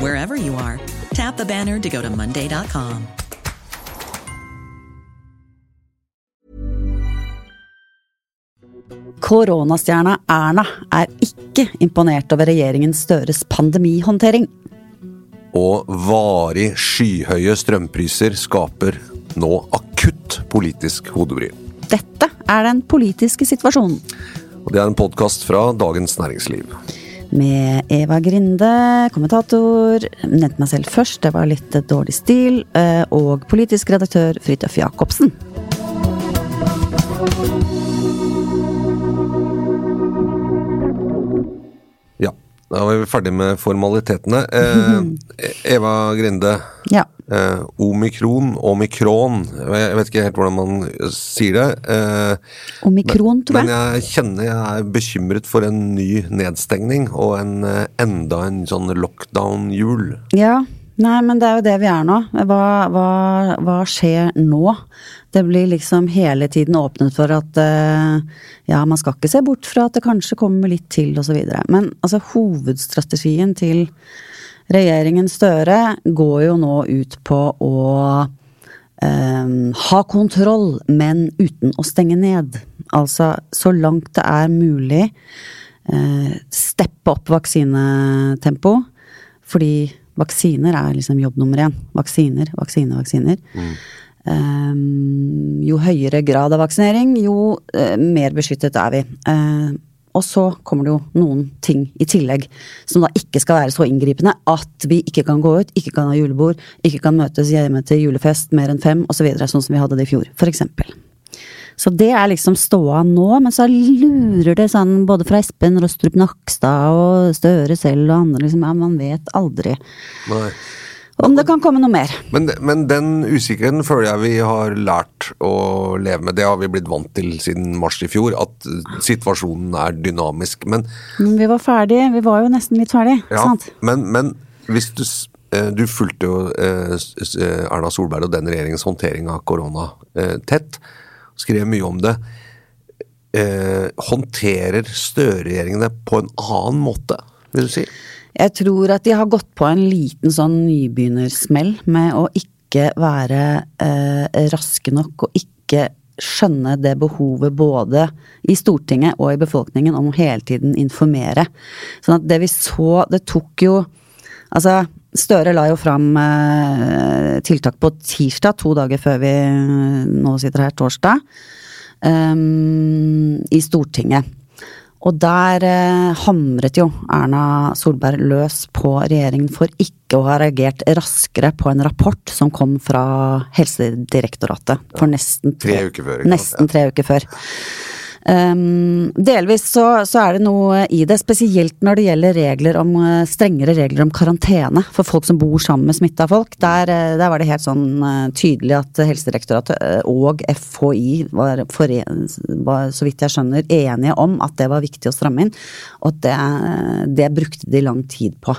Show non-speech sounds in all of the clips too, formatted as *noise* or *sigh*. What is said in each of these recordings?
wherever you are. Tap the banner to go to Monday.com. Koronastjerna Erna er ikke imponert over regjeringen Støres pandemihåndtering. Og varig skyhøye strømpriser skaper nå akutt politisk hodebry. Dette er den politiske situasjonen. Og det er en podkast fra Dagens Næringsliv. Med Eva Grinde, kommentator, nevnte meg selv først, det var litt dårlig stil, eh, og politisk redaktør Fridtjof Jacobsen. Da var vi ferdig med formalitetene. Eh, *laughs* Eva Grinde. Ja. Eh, omikron, omikron Jeg vet ikke helt hvordan man sier det. Eh, Omikron, tror jeg. men jeg. kjenner jeg er bekymret for en ny nedstengning og en, eh, enda en sånn lockdown-jul. Ja, nei, men det er jo det vi er nå. Hva, hva, hva skjer nå? Det blir liksom hele tiden åpnet for at uh, ja, man skal ikke se bort fra at det kanskje kommer litt til, videre. Men altså, hovedstrategien til regjeringen Støre går jo nå ut på å eh, ha kontroll, men uten å stenge ned. Altså, så langt det er mulig, uh, steppe opp vaksinetempo. Fordi vaksiner er liksom jobb nummer én. Vaksiner, vaksine, vaksiner. Um, jo høyere grad av vaksinering, jo uh, mer beskyttet er vi. Uh, og så kommer det jo noen ting i tillegg som da ikke skal være så inngripende at vi ikke kan gå ut, ikke kan ha julebord, ikke kan møtes hjemme til julefest mer enn fem osv., så videre, sånn som vi hadde det i fjor, eksempel. Så det er liksom ståa nå, men så lurer det sånn både fra Espen Rostrup Nakstad og Støre selv og andre, liksom, ja, man vet aldri Nei. om det kan komme noe mer. Men, men den usikkerheten føler jeg vi har lært å leve med. Det har vi blitt vant til siden mars i fjor, at situasjonen er dynamisk. Men, Men vi var ferdig, vi var jo nesten litt ferdig, ja, sant? men, men hvis du, eh, du fulgte jo eh, Erna Solberg og den regjeringens håndtering av korona eh, tett, skrev mye om det. Eh, håndterer Støre-regjeringene på en annen måte, vil du si? Jeg tror at de har gått på en liten sånn nybegynnersmell med å ikke være eh, raske nok og ikke skjønne det behovet både i Stortinget og i befolkningen om å hele tiden informere. Sånn at det vi så Det tok jo Altså, Støre la jo fram eh, tiltak på tirsdag, to dager før vi eh, nå sitter her torsdag, um, i Stortinget. Og der eh, hamret jo Erna Solberg løs på regjeringen for ikke å ha reagert raskere på en rapport som kom fra Helsedirektoratet for nesten Tre uker før. Nesten tre uker før. Um, delvis så, så er det noe i det, spesielt når det gjelder regler om, eh, strengere regler om karantene for folk som bor sammen med smitta folk. Der, eh, der var det helt sånn eh, tydelig at Helsedirektoratet og FHI var, foren, var, så vidt jeg skjønner, enige om at det var viktig å stramme inn. Og at det, det brukte de lang tid på.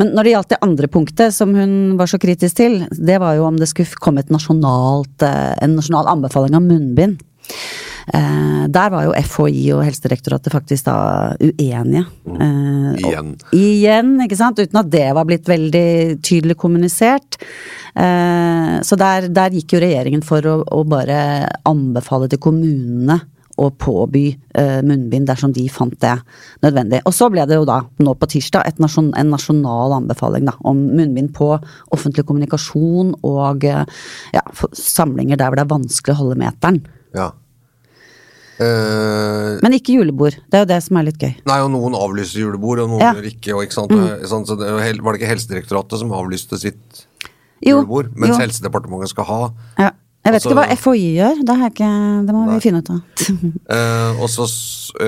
Men når det gjaldt det andre punktet som hun var så kritisk til, det var jo om det skulle komme et nasjonalt, en nasjonal anbefaling av munnbind. Eh, der var jo FHI og Helsedirektoratet faktisk da uenige. Eh, og- Igjen. Igjen, ikke sant. Uten at det var blitt veldig tydelig kommunisert. Eh, så der, der gikk jo regjeringen for å, å bare anbefale til kommunene å påby munnbind dersom de fant det nødvendig. Og så ble det jo da, nå på tirsdag, nasjon, en nasjonal anbefaling da, om munnbind på offentlig kommunikasjon og ja, samlinger der hvor det er vanskelig å holde meteren. Ja. Eh, Men ikke julebord. Det er jo det som er litt gøy. Nei, og noen avlyser julebord, og noen Ja. Gjør ikke. Og ikke sant? Mm. Så det, var det ikke Helsedirektoratet som avlyste sitt Jo, julebord? Mens jo. Helsedepartementet skal ha. Ja. Jeg vet Altså- ikke hva FHI gjør. Det, ikke, det må Nei. vi finne ut av. *laughs* Eh, og så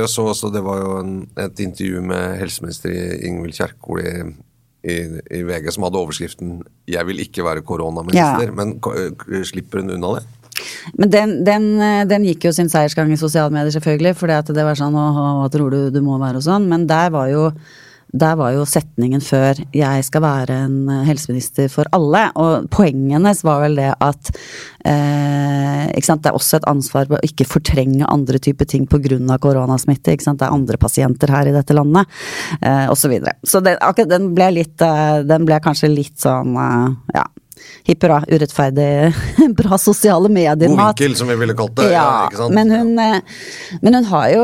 så også det var jo en, et intervju med helseminister Ingvild Kjerkol i, i, i VG som hadde overskriften 'Jeg vil ikke være koronaminister', Ja. men øh, slipper hun unna det? Men den, den, eh, den gikk jo sin seiersgang i sosiale medier, selvfølgelig, fordi det var sånn hva tror du du må være og sånn, men der var jo der var jo setningen før 'jeg skal være en eh, helseminister for alle', og poenget hennes var vel det at eh, det er også et ansvar på å ikke fortrenge andre typer ting pga. koronasmitte. Det er andre pasienter her i dette landet, eh, osv. Så, videre. så det, akkurat den ble litt eh, Den ble kanskje litt sånn ja. Hipp hurra, urettferdig, *laughs* bra sosiale medier. God vinkel, som vi ville kalt det. Ja, sant? men hun, eh, men hun har jo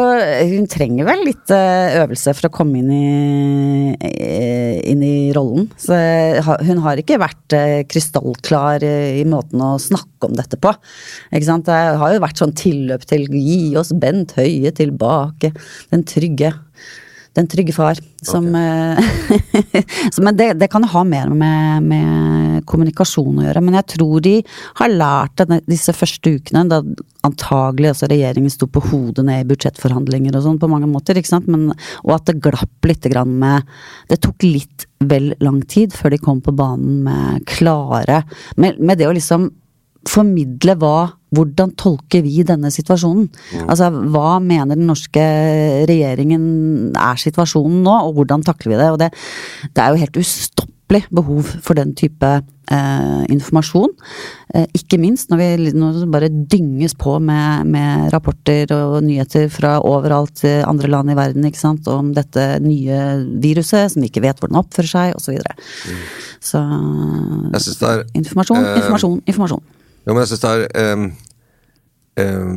Hun trenger vel litt eh, øvelse for å komme inn i, i- inn i rollen. Så hun har ikke vært eh, krystallklar eh, i måten å snakke om dette på. Ikke sant? Det har jo vært sånn tilløp til 'gi oss Bent Høie tilbake', den trygge. Den trygge far. Som, okay. *laughs* så, Men det, det kan ha mer med, med kommunikasjon å gjøre. Men jeg tror de har lært at disse første ukene, da antagelig også regjeringen sto på hodet ned i budsjettforhandlinger og sånn på mange måter. Men, og at det glapp litt grann med Det tok litt vel lang tid før de kom på banen med klare Med, med det å liksom formidle hva hvordan tolker vi denne situasjonen? Altså, hva mener den norske regjeringen er situasjonen nå, og hvordan takler vi det? Og det, det er jo helt ustoppelig behov for den type eh, informasjon. Eh, ikke minst når vi det bare dynges på med, med rapporter og nyheter fra overalt i andre land i verden, ikke sant, om dette nye viruset som vi ikke vet hvordan oppfører seg, osv. Så, videre. så Jeg synes det er informasjon, eh, informasjon, informasjon. Jo, men jeg synes det er um, um,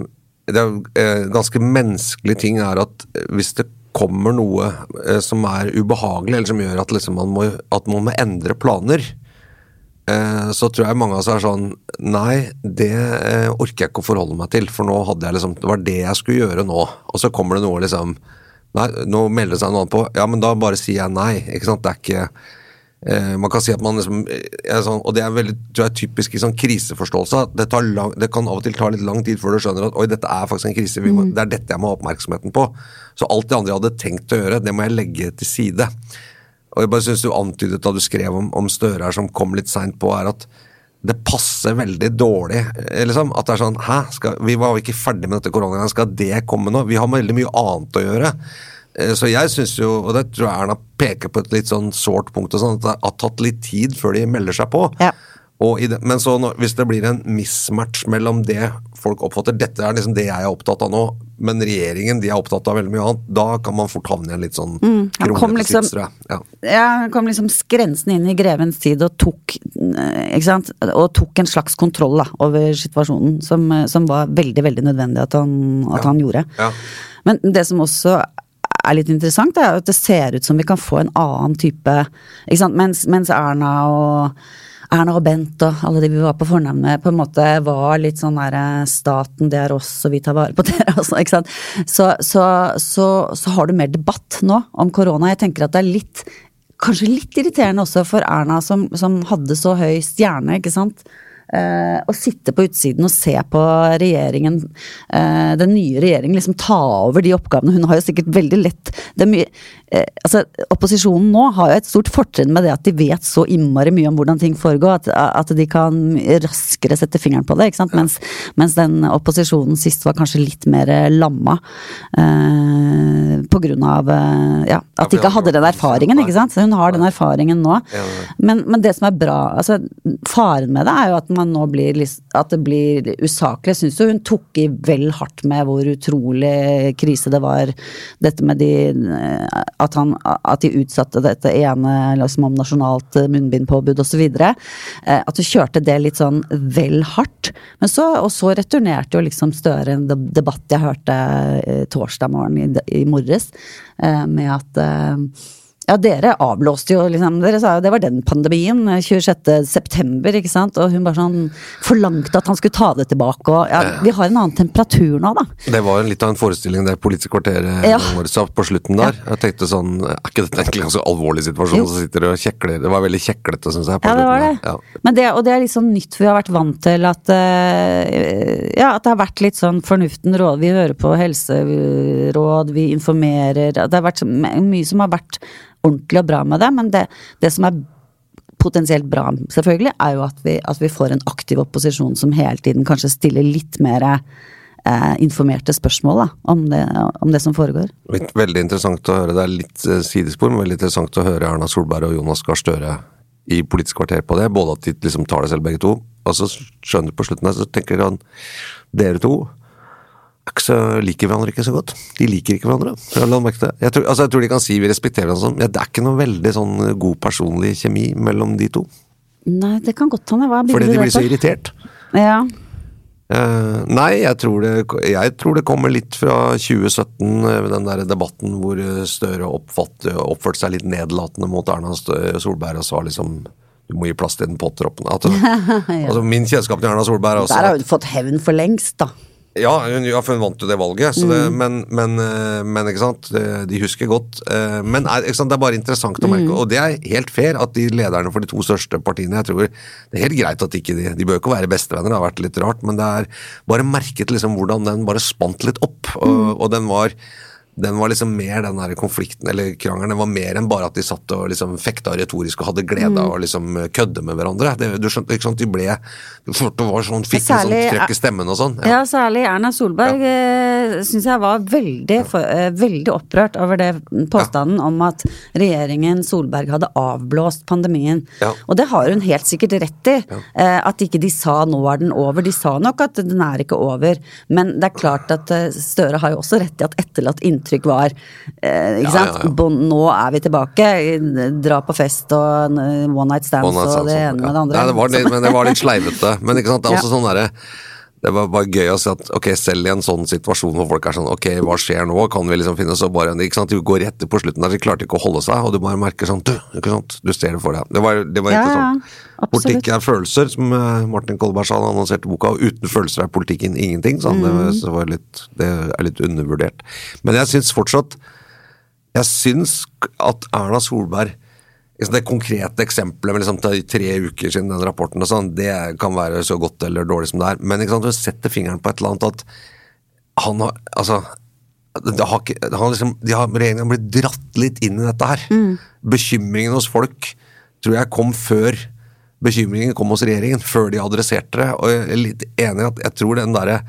Det er eh, ganske menneskelig ting er at eh, hvis det kommer noe eh, som er ubehagelig, eller som gjør at, liksom man, må, at man må endre planer, så tror jeg mange av oss er sånn Nei, det orker jeg ikke å forholde meg til, for nå hadde jeg liksom Det var det jeg skulle gjøre nå. Og så kommer det noe liksom Nei, nå melder det seg noe annet på. Ja, men da bare sier jeg nei. Ikke sant. Det er ikke man kan si at man liksom eh, er sånn, Og det er veldig tror jeg, typisk i sånn kriseforståelse. at Det, tar lang, det kan av og til ta litt lang tid før du skjønner at oi, dette er faktisk en krise. Må, Det er dette jeg må ha oppmerksomheten på. Så alt det andre jeg hadde tenkt å gjøre, det må jeg legge til side. Og jeg bare synes du antydet da du skrev om, om Støre her, som kom litt seint på, er at det passer veldig dårlig. eh, liksom, At det er sånn Hæ, skal, vi var ikke ferdig med dette koronagreiet, skal det komme nå? Vi har veldig mye annet å gjøre. Eh, Så jeg syns jo, og det tror jeg Erna peker på et litt sånn sårt punkt, og sånn, at det har tatt litt tid før de melder seg på. Ja. Det, men så når, hvis det blir en mismatch mellom det folk oppfatter Dette er liksom det jeg er opptatt av nå, men regjeringen de er opptatt av veldig mye annet. Da kan man fort havne i en litt sånn kom kronglete liksom- sits. Ja. Ja, kom liksom skrensende inn i grevens tid og tok, eh, sant, og tok en slags kontroll da, over situasjonen, som, eh, som var veldig, veldig nødvendig at han, at han gjorde. Ja. Men det som også er litt interessant, er at det ser ut som vi kan få en annen type ikke sant? Mens, mens Erna og Erna og Bent og alle de vi var på fornavn med, på en måte var litt sånn derre Staten, det er oss, og vi tar vare på *laughs* dere, altså, ikke sant. Så, så, så, så har du mer debatt nå om korona. Jeg tenker at det er litt Kanskje litt irriterende også for Erna, som, som hadde så høy stjerne, ikke sant. Eh, å sitte på utsiden og se på regjeringen, eh, den nye regjeringen, liksom ta over de oppgavene. Hun har jo sikkert veldig lett mye, eh, altså, Opposisjonen nå har jo et stort fortrinn med det at de vet så innmari mye om hvordan ting foregår, at, at de kan raskere sette fingeren på det. sant? Mens, mens den opposisjonen sist var kanskje litt mer lamma. Eh, på grunn av ja, at de ikke hadde den erfaringen, ikke sant. Så hun har den erfaringen nå. Men, men det som er bra, altså faren med det er jo at man nå blir at det blir usaklig. Jeg syns jo hun tok i vel hardt med hvor utrolig krise det var, dette med de At, han, at de utsatte dette ene liksom om nasjonalt munnbindpåbud osv. Eh, at hun kjørte det litt sånn vel hardt. Men så, og så returnerte jo liksom Støre en debatt jeg hørte eh, torsdag morgen i, i morges, eh, med at ja, dere avblåste jo liksom Dere sa jo det var den pandemien, eh, 26. september, ikke sant. Og hun bare sånn forlangte at han skulle ta det tilbake og Ja, vi har en annen temperatur nå, da. Det var litt av en forestilling det Politisk kvarter Ja. sa på slutten der. Jeg tenkte sånn Er ikke dette egentlig en ganske alvorlig situasjon? Jo. Så sitter og kjekler. Det var veldig kjeklete, syns jeg. på Ja, det var det. Ja. Men det, og det er litt sånn nytt, for vi har vært vant til at eh, Ja, at det har vært litt sånn fornuften råd. Vi hører på helseråd, vi informerer. Det har vært så- mye som har vært ordentlig og bra med det, men det, det som er potensielt bra, selvfølgelig, er jo at vi, at vi får en aktiv opposisjon som hele tiden kanskje stiller litt mer eh, informerte spørsmål da, om, det, om det som foregår. Veldig interessant å høre. Det er litt eh, sidespor, men veldig interessant å høre Erna Solberg og Jonas Gahr Støre i Politisk kvarter på det. Både at de liksom tar det selv, begge to. Og så skjønner du på slutten her, så tenker han dere to så liker hverandre ikke så godt. De liker ikke hverandre. Jeg tror, altså jeg tror de kan si vi respekterer hverandre sånn, men det er ikke noe veldig sånn god personlig kjemi mellom de to. Nei, det kan godt hende. Hva Fordi de blir så irritert. Ja. Uh, nei, jeg tror, det, jeg tror, det, kommer litt fra 2017, uh, den der debatten hvor Støre oppfatt, oppførte seg litt nedlatende mot Erna Solberg og sa liksom du må gi plass til den pottroppen. Altså, *laughs* ja. altså, min kjennskap til Erna Solberg er også Der har hun fått hevn for lengst, da. Ja, hun, ja, for hun vant jo det valget, det, mm. men, men, eh, men, ikke sant, de husker godt. Eh, men er, sant, det er bare interessant å merke, mm. og det er helt fair at de lederne for de to største partiene jeg tror Det er helt greit at ikke de De bør ikke være bestevenner, det har vært litt rart, men det er bare merket liksom hvordan den bare spant litt opp, og, mm. og den var den var liksom mer den der konflikten, eller krangelen, den var mer enn bare at de satt og liksom fekta retorisk og hadde glede av mm. å liksom kødde med hverandre. Det, du skjønte, ikke sant, de ble Det var sånn, fikk særlig, en sånn trekk i stemmen og sånn. Ja. ja. særlig Erna Solberg ja. Eh, syns jeg var veldig, for, eh, veldig opprørt over det påstanden ja. om at regjeringen Solberg hadde avblåst pandemien. Og det har hun helt sikkert rett i. Eh, at ikke de sa 'nå er den over'. De sa nok at den er ikke over, men det er klart at Støre har jo også rett i at etterlatt inntrykk inntrykk var. Eh, ikke sant? Ja, ja. Nå er vi tilbake. Dra på fest og one night stands, one night stands og det ene med det andre. Nei, det var litt, men det var litt sleivete. Men ikke sant, det er *laughs* også sånn derre det var bare gøy å se at ok, selv i en sånn situasjon hvor folk er sånn ok, hva skjer nå, kan vi liksom finne så bare ikke sant, De går rett på slutten der, de klarte ikke å holde seg, og du bare merker sånn du, ikke sant, du ser det for deg. Det var, det var ikke ja, sånn. Politikk er følelser, som eh, Martin Kolberg sa da han annonserte boka, og uten følelser er politikken ingenting. Sånn. Mm. Det, så litt, det, er litt undervurdert. Men jeg syns fortsatt Jeg syns at Erna Solberg det konkrete eksempelet med liksom, tre uker siden den rapporten, og sånn, det kan være så godt eller dårlig som det er. Men ikke sant, du setter fingeren på et eller annet at han har Altså det har ikke, han liksom, de har, Regjeringen har blitt dratt litt inn i dette her. Mm. Bekymringen hos folk tror jeg kom før bekymringen kom hos regjeringen, før de adresserte det. Og jeg er litt enig i at jeg tror den derre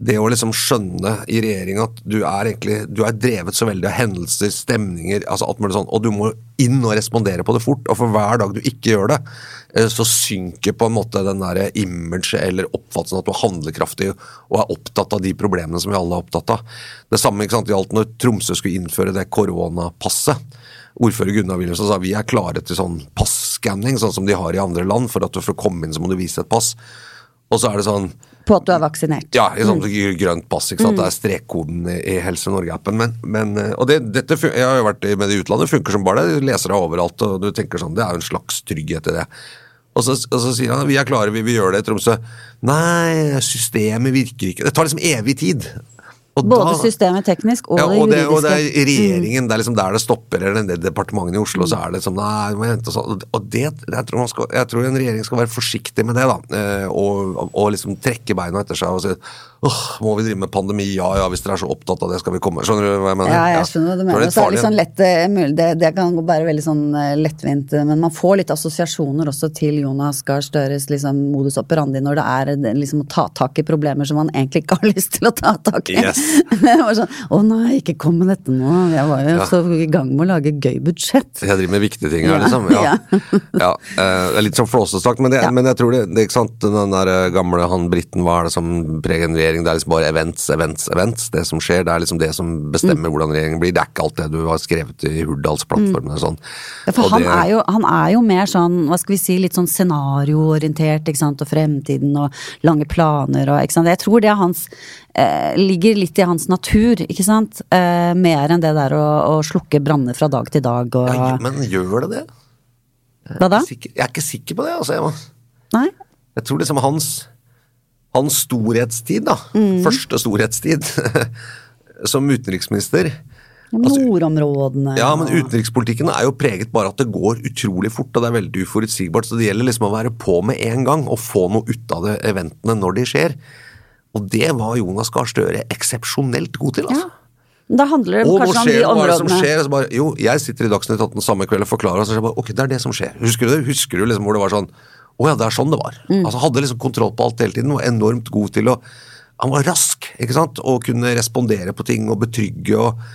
det å liksom skjønne i regjeringa at du er egentlig du er drevet så veldig av hendelser, stemninger, altså alt mulig sånn, og du må inn og respondere på det fort. Og for hver dag du ikke gjør det, eh, så synker på en måte den der imaget eller oppfattelsen at du er handlekraftig og er opptatt av de problemene som vi alle er opptatt av. Det samme ikke sant, gjaldt når Tromsø skulle innføre det koronapasset. Ordfører Gunnar Wilhelmsen sa vi er klare til sånn passskanning, sånn som de har i andre land. For at du får komme inn så må du vise et pass. Og så er det sånn På at du er vaksinert. Ja, i sånn mm. grønt pass. ikke sant? Mm. Det er strekkoden i Helse Norge-appen. Men, men, eh, og det, dette, Jeg har jo vært med det i utlandet, funker som bare det. Du leser det overalt, og du tenker sånn Det er jo en slags trygghet i det. Og så, og så, sier han vi er klare, vi vil gjøre det i Tromsø. Nei, systemet virker ikke. Det tar liksom evig tid. Både da, systemet teknisk og, ja, og det juridiske. Og det er regjeringen, det er liksom der det stopper, eller det departementet i Oslo, så er det som nei, må hente sånn. Og det, jeg tror, skal, jeg tror, en regjering skal være forsiktig med det, da. Eh, og, og liksom trekke beina etter seg og si åh, må vi drive med pandemi? Ja ja, hvis dere er så opptatt av det, skal vi komme. Skjønner du hva jeg mener? Ja, jeg skjønner hva du mener. Så er det sånn lett, eh, det, det kan være veldig sånn eh, lettvint, men man får litt assosiasjoner også til Jonas Gahr Støres liksom, modus operandi når det er liksom å ta tak i problemer som man egentlig ikke har *laughs* lyst til å ta tak i. Yes. *laughs* sånn, Å nei, ikke kom med dette nå. Jeg var jo ja. så i gang med å lage gøy budsjett. Jeg driver med viktige ting her, liksom. Ja. ja. Eh, det er litt sånn flåsesagt, men, men, jeg tror det, det ikke sant, den der eh, gamle han briten, hva er det som preger en regjering? Det er liksom bare events, events, events. Det som skjer, det er liksom det som bestemmer mm. hvordan regjeringen blir. Det er ikke alt det du har skrevet i Hurdalsplattformen og sånn. Ja, for han, det, er jo, han er jo mer sånn, hva skal vi si, litt sånn scenarioorientert, ikke sant, og fremtiden og lange planer og ikke sant. Jeg tror det er hans eh, ligger litt i hans natur, ikke sant. Eh, mer enn det der å, å slukke branner fra dag til dag og ja, Men gjør det det? Hva da? Jeg er ikke sikker på det, altså. Jeg, Nei? jeg tror liksom hans hans storhetstid, da. Mm. Første storhetstid *laughs* som utenriksminister. Altså, Nordområdene Ja, men utenrikspolitikken er jo preget bare at det går utrolig fort, og det er veldig uforutsigbart. Så det gjelder liksom å være på med en gang og få noe ut av det eventene når de skjer. Og det var Jonas Gahr Støre eksepsjonelt god til, altså. Ja. Da handler det Og kanskje kanskje om de de Og hva som skjer? Og så bare, jo, jeg sitter i Dagsnytt 18 samme kveld og forklarer, og så sier jeg bare, ok, det er det som skjer. Husker du det? Husker du liksom hvor det var sånn, å ja, det er sånn det var. Mm. Altså Hadde liksom kontroll på alt hele tiden, var enormt god til å, han var rask, ikke sant? Og kunne respondere på ting og betrygge og,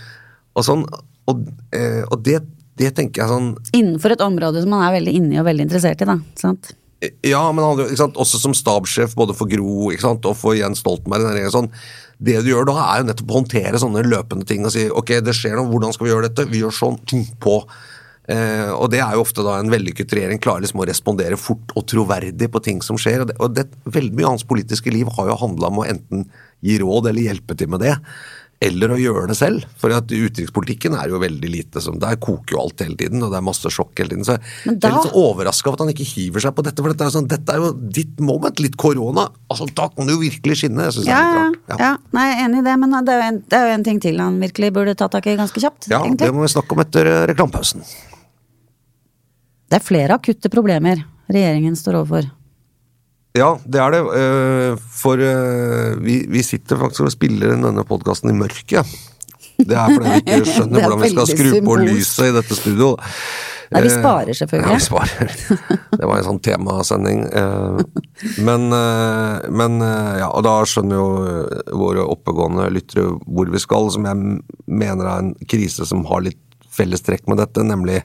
og sånn. Og, eh, og det, det tenker jeg sånn, innenfor et område som man er veldig inni og veldig interessert i, da. Sant? Ja, men han, sant? også som stabssjef både for Gro sant? og for Jens Stoltenberg. Sånn. Det du gjør da, er jo nettopp å håndtere sånne løpende ting og si ok, det skjer noe, hvordan skal vi gjøre dette? Vi gjør sånn, ting på. Eh, og det er jo ofte da en vellykket regjering klarer liksom å respondere fort og troverdig på ting som skjer. Og, det, og det, veldig mye av hans politiske liv har jo handla om å enten gi råd eller hjelpe til med det. Eller å gjøre det selv. For at utenrikspolitikken er jo veldig lite som Der koker jo alt hele tiden, og det er masse sjokk hele tiden. Så da... jeg er litt overraska over at han ikke hiver seg på dette. For dette er sånn, dette er jo ditt moment. Litt korona. Altså, Da kan det jo virkelig skinne. Jeg synes det Ja, er litt rart. ja. Nei, jeg er enig i det, men det er, en, det er jo en ting til han virkelig burde ta tak i ganske kjapt. Ja, egentlig. det må vi snakke om etter eh, reklamepausen. Det er flere akutte problemer regjeringen står overfor. Ja, det er det. eh, For eh, vi, vi sitter faktisk og spiller denne podkasten i mørket. Det er fordi vi ikke *laughs* skjønner er hvordan vi skal skru på lyset i dette studio. Nei, vi Eh, sparer selvfølgelig. Ja, vi sparer. *laughs* Det var en sånn temasending. Men, men ja, og da skjønner jo våre oppegående lyttere hvor vi skal, som jeg mener er en krise som har litt fellestrekk med dette, nemlig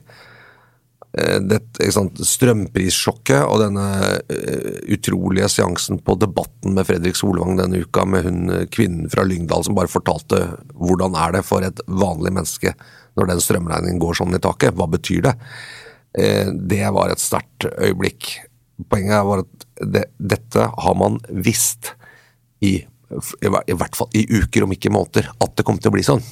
dette, ikke sant, strømprissjokket og denne uh, utrolige seansen på Debatten med Fredrik Solvang denne uka, med hun eh, kvinnen fra Lyngdal som bare fortalte hvordan er det for et vanlig menneske når den strømregningen går sånn i taket, hva betyr det? Uh, det var et sterkt øyeblikk. Poenget var at det, dette har man visst i, i i hvert fall i uker, om ikke måneder, at det kom til å bli sånn.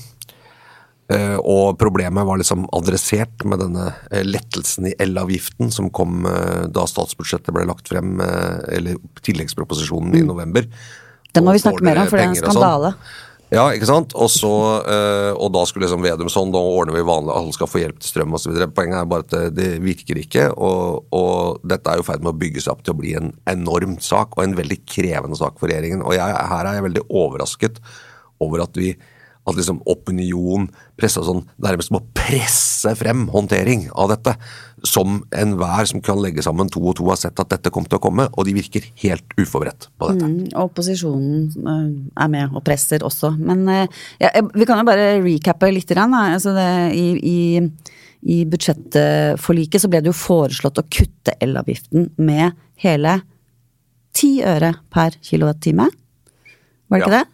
Eh, og problemet var liksom adressert med denne eh, lettelsen i elavgiften som kom eh, da statsbudsjettet ble lagt frem, eller tilleggsproposisjonen i november. Den må vi snakke mer om, for det er en sånn. skandale. Ja, ikke sant? Og, så, og da skulle liksom Vedum sånn, da ordner vi vanlig, alle skal få hjelp til strøm osv. Poenget er bare at det, det virker ikke, og, og dette er i ferd med å bygge seg opp til å bli en enorm sak, og en veldig krevende sak for regjeringen. Og jeg, her er jeg veldig overrasket over at vi at liksom opinion, presse og sånn, nærmest må presse frem håndtering av dette. Som enhver som kan legge sammen to og to har sett at dette kom til å komme, og de virker helt uforberedt på dette. Mm, og opposisjonen eh, er med og presser også. Men eh, ja, vi kan jo bare recappe litt. Altså det, i, i, I budsjettforliket så ble det jo foreslått å kutte elavgiften med hele ti øre per kilowattime. Var det ikke det?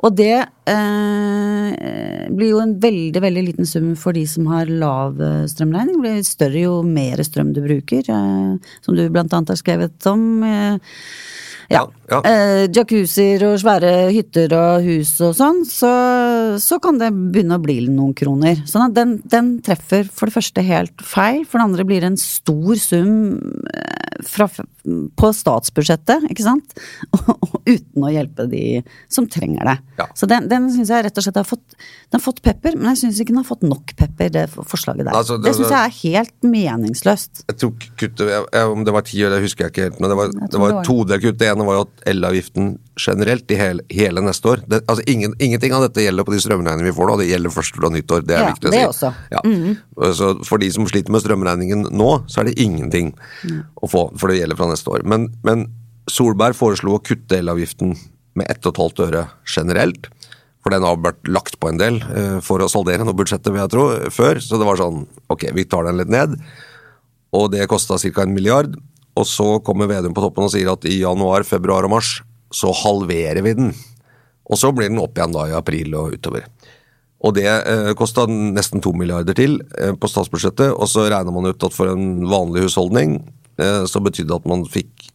Og det eh, blir jo en veldig veldig liten sum for de som har lav eh, strømregning. Det blir større jo mer strøm du bruker, eh, som du blant annet har skrevet om. Eh, ja. Ja, ja. Eh, jacuzzier og svære hytter og hus og sånn, så, så kan det begynne å bli noen kroner. Sånn at den, den treffer for det første helt feil, for det andre blir det en stor sum eh, fra, på statsbudsjettet, ikke sant? *laughs* Uten å hjelpe de som trenger det. Ja. Så den, den syns jeg rett og slett har fått, den har fått pepper, men jeg syns ikke den har fått nok pepper, det forslaget der. Altså, det- det syns jeg er helt meningsløst. Jeg tror kuttet, Om det var ti år, det husker jeg ikke helt. Men det var, det var det var et todelt kutt. Det ene var jo at elavgiften generelt i hele, hele neste år det, altså ingen, Ingenting av dette gjelder på de strømregningene vi får nå, det gjelder først fra nyttår. Det er Ja, viktig å si. også. Mm. Ja. Så for de som sliter med strømregningen nå, så er det ingenting å få, for det gjelder fra neste år. Men, men Solberg foreslo å kutte elavgiften med 1,5 øre generelt. For den har vært lagt på en del eh, for å saldere noe budsjettet, vil jeg tro, før. Så det var sånn, ok, vi tar den litt ned. Og det kosta ca. en milliard. Og så kommer Vedum på toppen og sier at i januar, februar og mars så halverer vi den. Og så blir den opp igjen da i april og utover. Og det eh, kosta nesten to milliarder til eh, på statsbudsjettet, og så regner man ut at for en vanlig husholdning eh, så betydde det at man fikk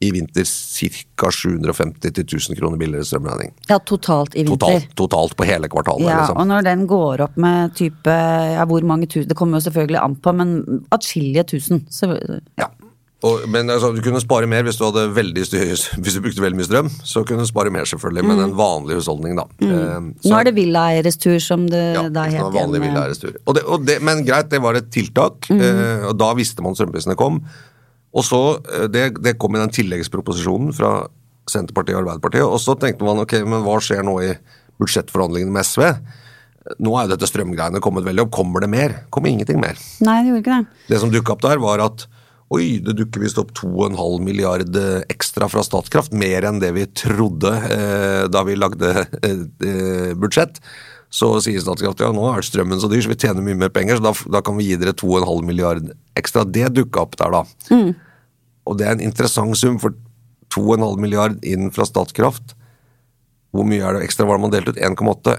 i vinter ca. 750 til 1000 kroner billigere strømregning. Ja, totalt i vinter. Totalt, totalt på hele kvartalet. Ja, liksom. og når den går opp med type ja, hvor mange tusen Det kommer jo selvfølgelig an på, men atskillige tusen. Så, Ja. Og, men altså, du kunne spare mer hvis du hadde veldig *laughs* hvis du brukte veldig mye strøm. Så kunne du spare mer, selvfølgelig, men en vanlig husholdning, da. Mm. så- Mm. Nå er det villaeieres tur, som det ja, da het vanlig villaeieres tur. Og det, og det, men greit, det var et tiltak, Mm. eh, og da visste man strømprisene kom. Og så, eh, det, det kom i den tilleggsproposisjonen fra Senterpartiet og Arbeiderpartiet, og så tenkte man ok, men hva skjer nå i budsjettforhandlingene med SV? Nå er jo dette strømgreiene kommet veldig opp. Kommer det mer? Kommer ingenting mer. Nei, det gjorde ikke det. Det som dukka opp der, var at oi, det dukker visst opp 2,5 milliard ekstra fra Statkraft. Mer enn det vi trodde eh, da vi lagde eh, eh budsjett. Så sier Statkraft ja, nå er strømmen så dyr, så vi tjener mye mer penger, så da, da kan vi gi dere 2,5 milliard ekstra. Det dukka opp der, da. Mm. Og det er en interessant sum, for 2,5 milliard inn fra Statkraft. Hvor mye er det ekstra var det man delte ut? 1,8?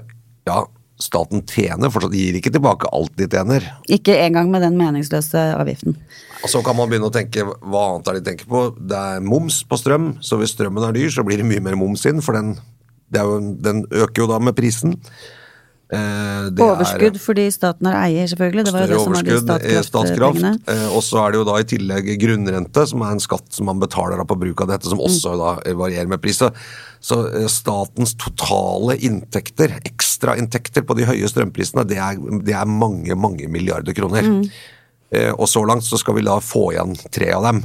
Ja, staten tjener fortsatt, gir ikke tilbake alt de tjener. Ikke engang med den meningsløse avgiften. Og Så kan man begynne å tenke hva annet er de tenker på. Det er moms på strøm, så hvis strømmen er dyr, så blir det mye mer moms inn, for den, jo, den øker jo da med prisen. Eh, overskudd er, fordi staten er eier, selvfølgelig. Det var jo det som var de statskraft. Eh, og så er det jo da i tillegg grunnrente, som er en skatt som man betaler på bruk av dette, som også mm. da varierer med pris. Så eh, statens totale inntekter, ekstrainntekter på de høye strømprisene, det er, det er mange, mange milliarder kroner. Mm. Eh, og så langt så skal vi da få igjen tre av dem.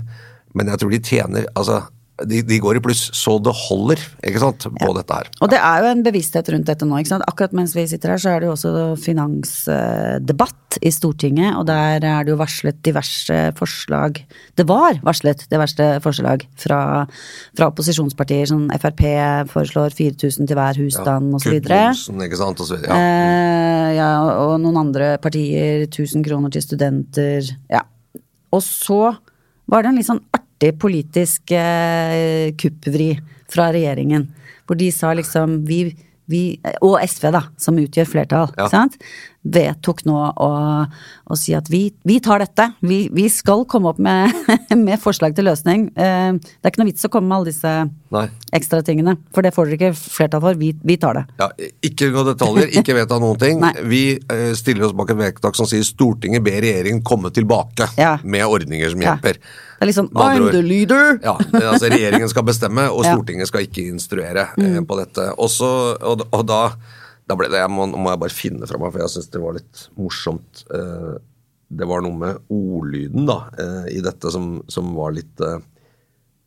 Men jeg tror de tjener altså de, de, går i pluss så det holder ikke sant, på ja. dette her. Og det er jo en bevissthet rundt dette nå. ikke sant? Akkurat mens vi sitter her, så er det jo også finansdebatt i Stortinget. Og der er det jo varslet diverse forslag Det var varslet diverse forslag fra, fra opposisjonspartier. Sånn Frp foreslår 4000 til hver husstand ja, osv. Ikke sant. Ja. Eh, ja, og noen andre partier 1000 kroner til studenter. Ja. Og så var det en litt sånn artig politisk eh, kuppvri fra regjeringen. Hvor de sa liksom vi, vi, Og SV, da, som utgjør flertall. Ja. Vedtok nå å, å si at vi, vi tar dette. Vi, vi, skal komme opp med, *laughs* med, forslag til løsning. Eh, det er ikke noe vits å komme med alle disse ekstra tingene, for det får dere ikke flertall for. Vi, vi tar det. Ja, ikke noen detaljer, ikke vedta noen *laughs* ting. Vi eh, stiller oss bak et vedtak som sier Stortinget ber regjeringen komme tilbake ja. med ordninger som hjelper. Ja. Det er liksom I'm the leader! *laughs* Ja, altså Regjeringen skal bestemme, og Stortinget skal ikke instruere mm. på dette. Også, og, og da da ble det, jeg må, må jeg bare finne fra meg, for jeg syns det var litt morsomt. Eh, det var noe med ordlyden da, eh, i dette som, som var litt eh,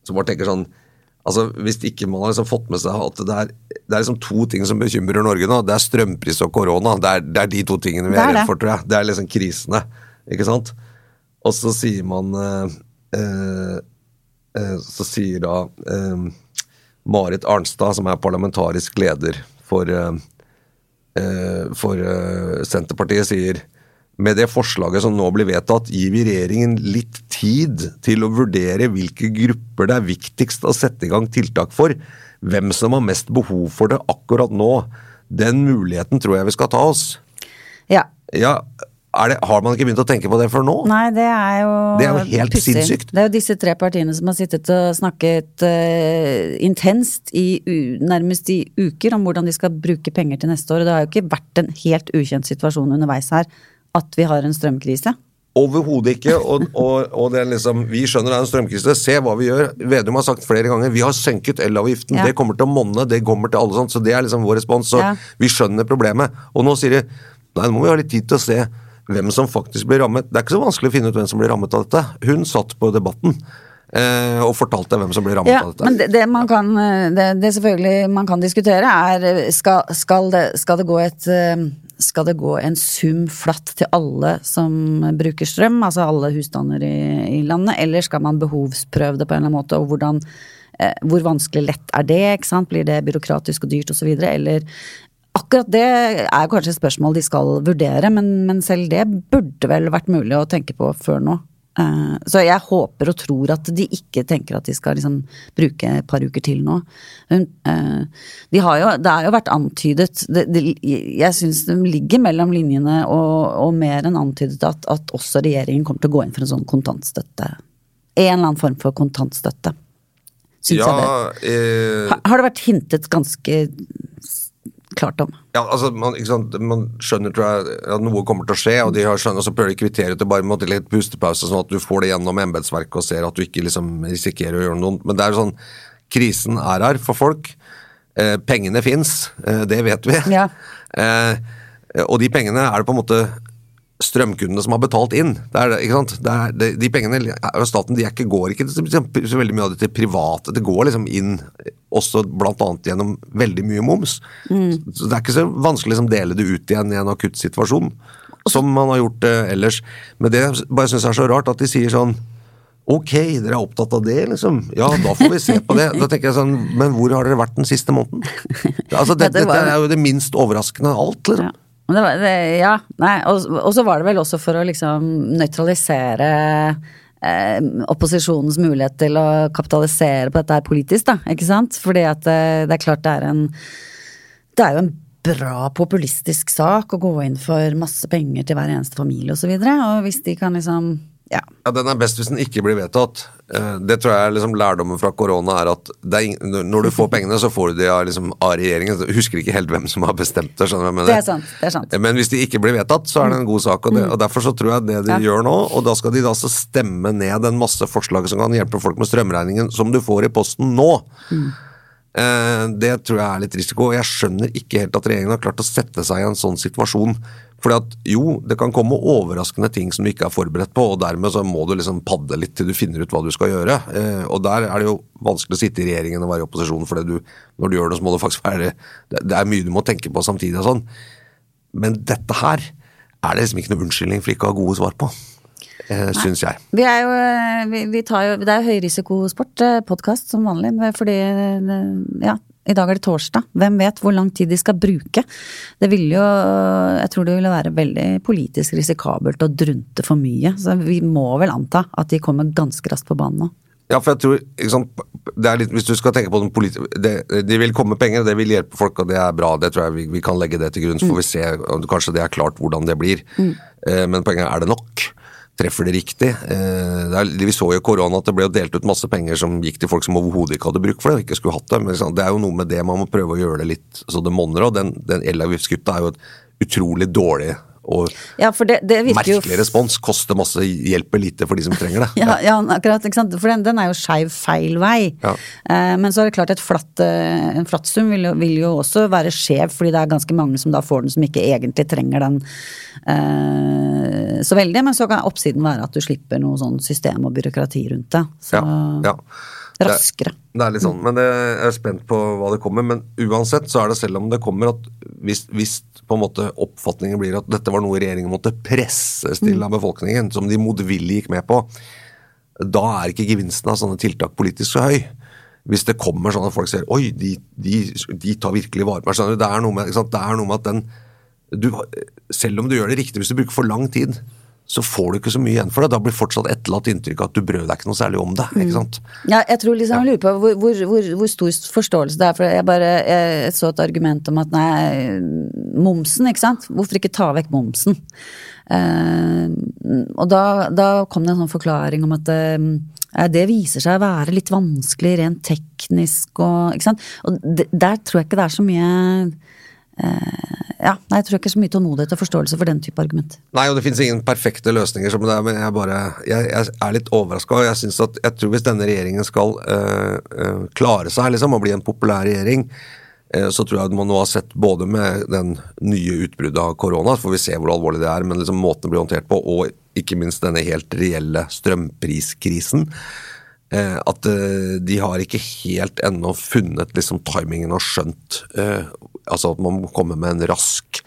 Som bare tenker sånn altså Hvis ikke man har liksom fått med seg at det er, det er liksom to ting som bekymrer Norge nå. Det er strømpris og korona. Det er, det er de to tingene vi er, er redd for, tror jeg. Det er liksom krisene. Ikke sant? Og så sier man eh, eh, Så sier da eh, Marit Arnstad, som er parlamentarisk leder for Eh, for eh, Senterpartiet sier med det forslaget som nå blir vedtatt, gir vi regjeringen litt tid til å vurdere hvilke grupper det er viktigst å sette i gang tiltak for. Hvem som har mest behov for det akkurat nå. Den muligheten tror jeg vi skal ta oss. Ja. ja det, har man ikke begynt å tenke på det før nå? Nei, det er jo Det er jo helt pussy. sinnssykt. Det er jo disse tre partiene som har sittet og snakket uh, intenst i nærmest i uker om hvordan de skal bruke penger til neste år. Og det har jo ikke vært en helt ukjent situasjon underveis her at vi har en strømkrise. Overhodet ikke. Og, og, og, det er liksom, vi skjønner det er en strømkrise. Se hva vi gjør. Vedum har sagt flere ganger vi har senket elavgiften. Ja. Det kommer til å monne. Det kommer til alle sånt. Så det er liksom vår respons. Så ja. vi skjønner problemet. Og nå sier de nei, nå må vi ha litt tid til å se hvem som faktisk blir rammet. Det er ikke så vanskelig å finne ut hvem som blir rammet av dette. Hun satt på Debatten. Eh, og fortalte hvem som blir rammet ja, av dette. Men det, det man kan eh, det, det, selvfølgelig man kan diskutere, er eh, skal, skal, det, skal, det, gå et skal det gå en sum flatt til alle som bruker strøm, altså alle husstander i, i landet, eller skal man behovsprøve det på en eller annen måte, og hvordan hvor vanskelig lett er det? ikke sant? Blir det byråkratisk og dyrt osv.? Eller Akkurat det er kanskje et spørsmål de skal vurdere, men, men, selv det burde vel vært mulig å tenke på før nå. Uh, så jeg håper og tror at de ikke tenker at de skal liksom bruke et par uker til nå. Uh, de har jo, det har jo vært antydet det, det, Jeg syns de ligger mellom linjene og, og mer enn antydet at, at, også regjeringen kommer til å gå inn for en sånn kontantstøtte. En eller annen form for kontantstøtte. Syns ja, jeg det. Eh... Har, har det vært hintet ganske klart om. Ja, altså, man, man skjønner tror jeg, at noe kommer til å skje, og de har skjønner, så prøver de å kvittere ut det bare med litt pustepause, sånn at du får det gjennom embetsverket og ser at du ikke liksom risikerer å gjøre noe. Men det er sånn, krisen er her for folk. Eh, pengene fins, eh, det vet vi. Ja. Eh, og de pengene er det på en måte strømkundene som har betalt inn. Det er, ikke sant? Det er, det, de pengene og staten de ikke, går ikke så veldig mye av det til private. Det går liksom inn også bl.a. gjennom veldig mye moms. Mm. Så Det er ikke så vanskelig å liksom, dele det ut igjen i en akutt situasjon, som man har gjort eh, ellers. Men det jeg bare syns er så rart at de sier sånn Ok, dere er opptatt av det, liksom. Ja, da får vi se på det. Da tenker jeg sånn, Men hvor har dere vært den siste måneden? *laughs* Altså, det, Ja, det Dette er jo det minst overraskende av alt, liksom. Ja. Men det var, det, ja, nei, og, og så var det vel også for å liksom nøytralisere eh, opposisjonens mulighet til å kapitalisere på dette her politisk, da, ikke sant? Fordi at eh, det er klart det er en Det er jo en bra populistisk sak å gå inn for masse penger til hver eneste familie osv. Og, så og hvis de kan liksom ja. Ja, Den er best hvis den ikke blir vedtatt. Eh, Det tror jeg er liksom lærdommen fra korona er at er, når du får pengene, så får du de av, liksom, av regjeringen. Jeg husker ikke helt hvem som har bestemt det. skjønner du hva jeg mener? Det er sant, det er sant. Men hvis de ikke blir vedtatt, så er det en god sak. Og, det, og Derfor så tror jeg det de Ja. gjør nå, og da skal de da så stemme ned en masse forslag som kan hjelpe folk med strømregningen, som du får i posten nå. Eh, Det tror jeg er litt risiko. og Jeg skjønner ikke helt at regjeringen har klart å sette seg i en sånn situasjon. Fordi at jo, det kan komme overraskende ting som du ikke er forberedt på, og dermed så må du liksom padle litt til du finner ut hva du skal gjøre. Eh, Og der er det jo vanskelig å sitte i regjeringen og være i opposisjon, for når du gjør det, så må det faktisk være det er mye du må tenke på samtidig og sånn. Men dette her er det liksom ikke noe unnskyldning for ikke å ha gode svar på. Eh, Syns jeg. Vi er jo, eh, vi, vi tar jo, det er jo høyrisikosport, podkast som vanlig, fordi eh, ja, i dag er det torsdag. Hvem vet hvor lang tid de skal bruke? Det ville jo, jeg tror det ville være veldig politisk risikabelt å drunte for mye. Så vi må vel anta at de kommer ganske raskt på banen nå. Ja, for jeg tror, sant, det er litt, Hvis du skal tenke på den politiske det, De vil komme penger, det vil hjelpe folk, og det er bra. Det tror jeg vi, vi kan legge det til grunn, så får vi se. om Kanskje det er klart hvordan det blir. Mm. men poenget er det nok? Treffer det riktig? Eh, det er, vi så jo i korona at det ble delt ut masse penger som gikk til folk som overhodet ikke hadde bruk for det, og ikke skulle hatt det. Men sant, det er jo noe med det man må prøve å gjøre det litt så det monner. Og den, den elavgiftskuttet er jo et utrolig dårlig og Ja, for det, det merkelig jo respons. Koster masse, hjelper lite for de som trenger det. *laughs* Ja, ja akkurat. For den, den er jo skeiv feil vei. Ja. Eh, men så er det klart et flatt, eh, en flatt sum vil vil jo også være skjev, fordi det er ganske mange som da får den som ikke egentlig trenger den eh, så veldig. Men så kan oppsiden være at du slipper noe sånn system og byråkrati rundt det. Så Ja, ja. Det- raskere. Det er litt sånn, men det, jeg er spent på hva det kommer. Men uansett så er det selv om det kommer at hvis, hvis på en måte oppfatningen blir at dette var noe regjeringen måtte presses til av befolkningen, som de motvillig gikk med på, da er ikke gevinsten av sånne tiltak politisk så høy. Hvis det kommer sånn at folk ser oi, de, de, de tar virkelig vare på meg. Det er noe med. Det er noe med at den du, Selv om du gjør det riktig, hvis du bruker for lang tid, så får du ikke så mye igjen for det. Da blir fortsatt etterlatt inntrykk av at du brød deg ikke noe særlig om det. ikke sant? Ja, jeg tror liksom, jeg lurer på hvor, hvor, hvor, hvor stor forståelse det er. For jeg bare jeg så et argument om at nei, momsen, ikke sant. Hvorfor ikke ta vekk momsen? Uh, og da, da kom det en sånn forklaring om at uh, det viser seg å være litt vanskelig rent teknisk og Ikke sant. Og det, der tror jeg ikke det er så mye Ja, nei, jeg tror ikke så mye tålmodighet og forståelse for den type argument. Nei, og det finnes ingen perfekte løsninger som det er, men jeg, bare, jeg, jeg er litt overraska. Jeg, at, jeg tror hvis denne regjeringen skal øh, klare seg liksom, og bli en populær regjering, så tror jeg man nå har sett både med den nye utbruddet av korona, så får vi se hvor alvorlig det er, men liksom måten det blir håndtert på, og ikke minst denne helt reelle strømpriskrisen. Eh, at eh, de har ikke helt ennå funnet liksom timingen og skjønt eh, Altså at man må komme med en rask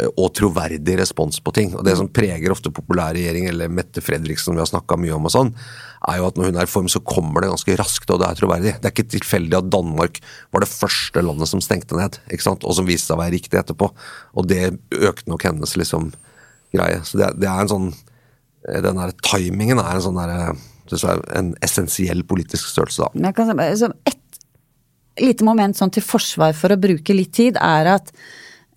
eh, og troverdig respons på ting. Og Det som preger ofte populærregjering eller Mette Fredriksen vi har snakka mye om, og sånn, er jo at når hun er i form, så kommer det ganske raskt, og det er troverdig. Det er ikke tilfeldig at Danmark var det første landet som stengte ned, ikke sant? og som viste seg å være riktig etterpå. Og det økte nok hennes liksom greie. Så det, det er en sånn eh, Den der timingen er en sånn derre synes jeg er en essensiell politisk størrelse, da. Men jeg kan, så et lite moment sånn til forsvar for å bruke litt tid, er at,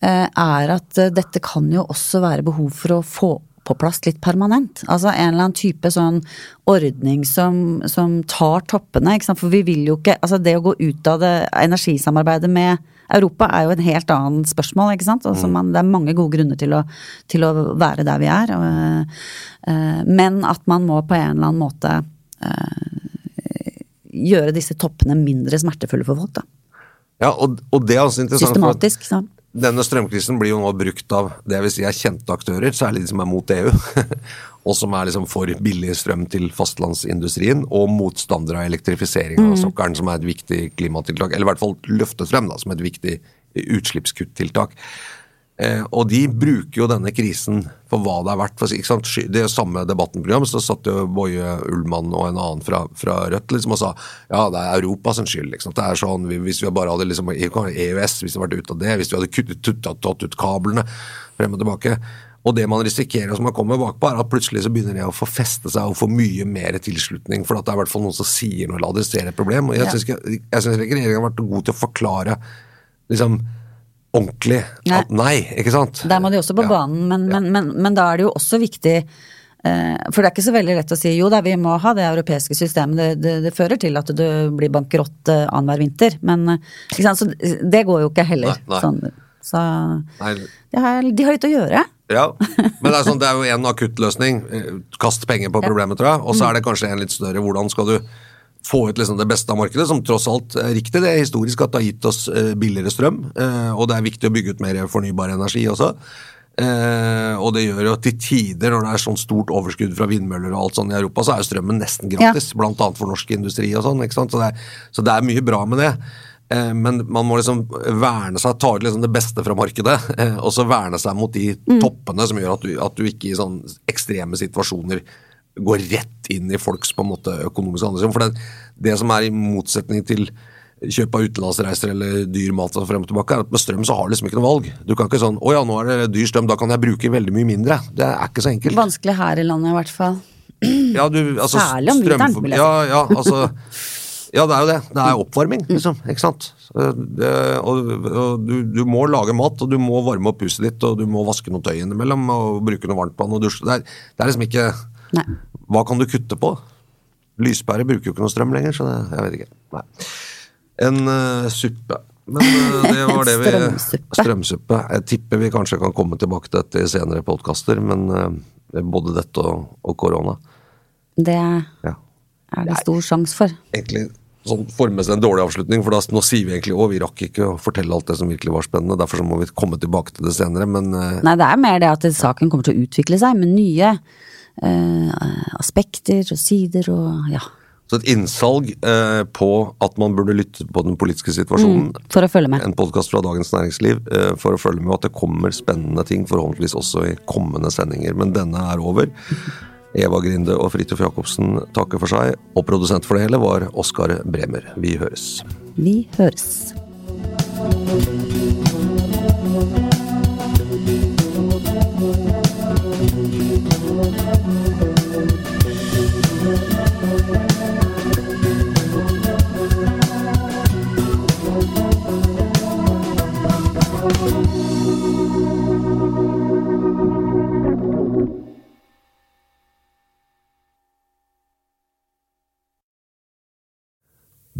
eh, er at eh, dette kan jo også være behov for å få på plass litt permanent. Altså en eller annen type sånn ordning som, som tar toppene. Ikke sant? For vi vil jo ikke Altså det å gå ut av det energisamarbeidet med Europa er jo en helt annen spørsmål, ikke sant. Altså man, det er mange gode grunner til å, til å være der vi er. Og, eh, men at man må på en eller annen måte gjøre disse toppene mindre smertefulle for folk, da. Ja, og, og det er også interessant. for at- Systematisk. denne strømkrisen blir jo nå brukt av det jeg vil si er kjente aktører, særlig de som er mot EU. *laughs* og som er liksom for billig strøm til fastlandsindustrien, og motstandere av elektrifisering av sokkelen, som er et viktig klimatiltak. Eller i hvert fall løftestrøm, da, som et viktig utslippskuttiltak. Eh, og de bruker jo denne krisen for hva det er verdt. For, ikke sant? Det samme debattenprogram, så satt jo Boje Ullmann og en annen fra, fra Rødt liksom, og sa ja, det er Europas skyld. Liksom. Det er sånn, Hvis vi bare hadde liksom, EØS, hvis vi hadde vært ute av det, hvis vi hadde kuttet, tuttet, tatt ut kablene frem og tilbake. Og det man risikerer som man kommer bakpå, er at plutselig så begynner det å få feste seg og få mye mer tilslutning. For at det er i hvert fall noen som sier noe eller adresserer et problem. Og jeg syns regjeringen har vært god til å forklare liksom ordentlig nei. nei, ikke sant? Der må de også på ja. banen, men, men, men, men, da er det jo også viktig eh, for det er ikke så veldig lett å si jo da, vi må ha det europeiske systemet, det, det, det fører til at du blir bankerott uh, annenhver vinter. Men så det går jo ikke heller. Nei, nei. Sånn, så de har, de har litt å gjøre. Ja, men det er, sånn, det er jo en akuttløsning. Kast penger på problemet, tror jeg. Og så er det kanskje en litt større. Hvordan skal du få ut liksom det beste av markedet, som tross alt er riktig. Det er historisk at det har gitt oss eh, billigere strøm, eh, og det er viktig å bygge ut mer fornybar energi også. Eh, og det gjør jo til tider, når det er sånn stort overskudd fra vindmøller og alt sånn i Europa, så er jo strømmen nesten gratis, ja. blant annet for norsk industri og sånn. Så er, så det er mye bra med det. Men man må liksom verne seg, ta ut liksom det beste fra markedet, og så verne seg mot de mm. toppene som gjør at du, at du ikke i sånn ekstreme situasjoner går rett inn i folks på en måte økonomiske handlingsrom. For det, det, som er i motsetning til kjøp av utenlandsreiser eller dyr mat og frem og tilbake, er at med strøm så har du liksom ikke noe valg. Du kan ikke sånn 'Å ja, nå er det dyr strøm, da kan jeg bruke veldig mye mindre'. Det er ikke så enkelt. Vanskelig her i landet i hvert fall. *clears throat* Ja, du, altså, Særlig om vinteren, vil jeg si. Ja, ja, altså Ja, det er jo det. Det er oppvarming, liksom. Ikke sant. Det, og, og du, du, må lage mat, og du må varme opp huset ditt, og du må vaske noe tøy innimellom, og bruke noe varmtvann og dusje. Det det er liksom ikke Nei. Hva kan du kutte på? Lyspære bruker jo ikke noe strøm lenger, så det, jeg vet ikke. Nei. En uh, suppe. Men uh, det *laughs* var det vi Strømsuppe. Strømsuppe. Jeg tipper vi kanskje kan komme tilbake til dette i senere podkaster, men uh, både dette og, og, korona. Det ja. er det stor sjanse for. Egentlig sånn forme en dårlig avslutning, for da, nå sier vi egentlig å, vi rakk ikke å fortelle alt det som virkelig var spennende. Derfor så må vi komme tilbake til det senere, men Nei, det er mer det at saken kommer til å utvikle seg med nye aspekter og sider og ja. Så et innsalg eh, på at man burde lytte på den politiske situasjonen. Mm, for å følge med. En podkast fra Dagens Næringsliv eh, for å følge med at det kommer spennende ting, forhåpentligvis også i kommende sendinger. Men denne er over. Eva Grinde og Fridtjof Jacobsen takker for seg, og produsent for det hele var Oskar Bremer. Vi høres. Vi høres.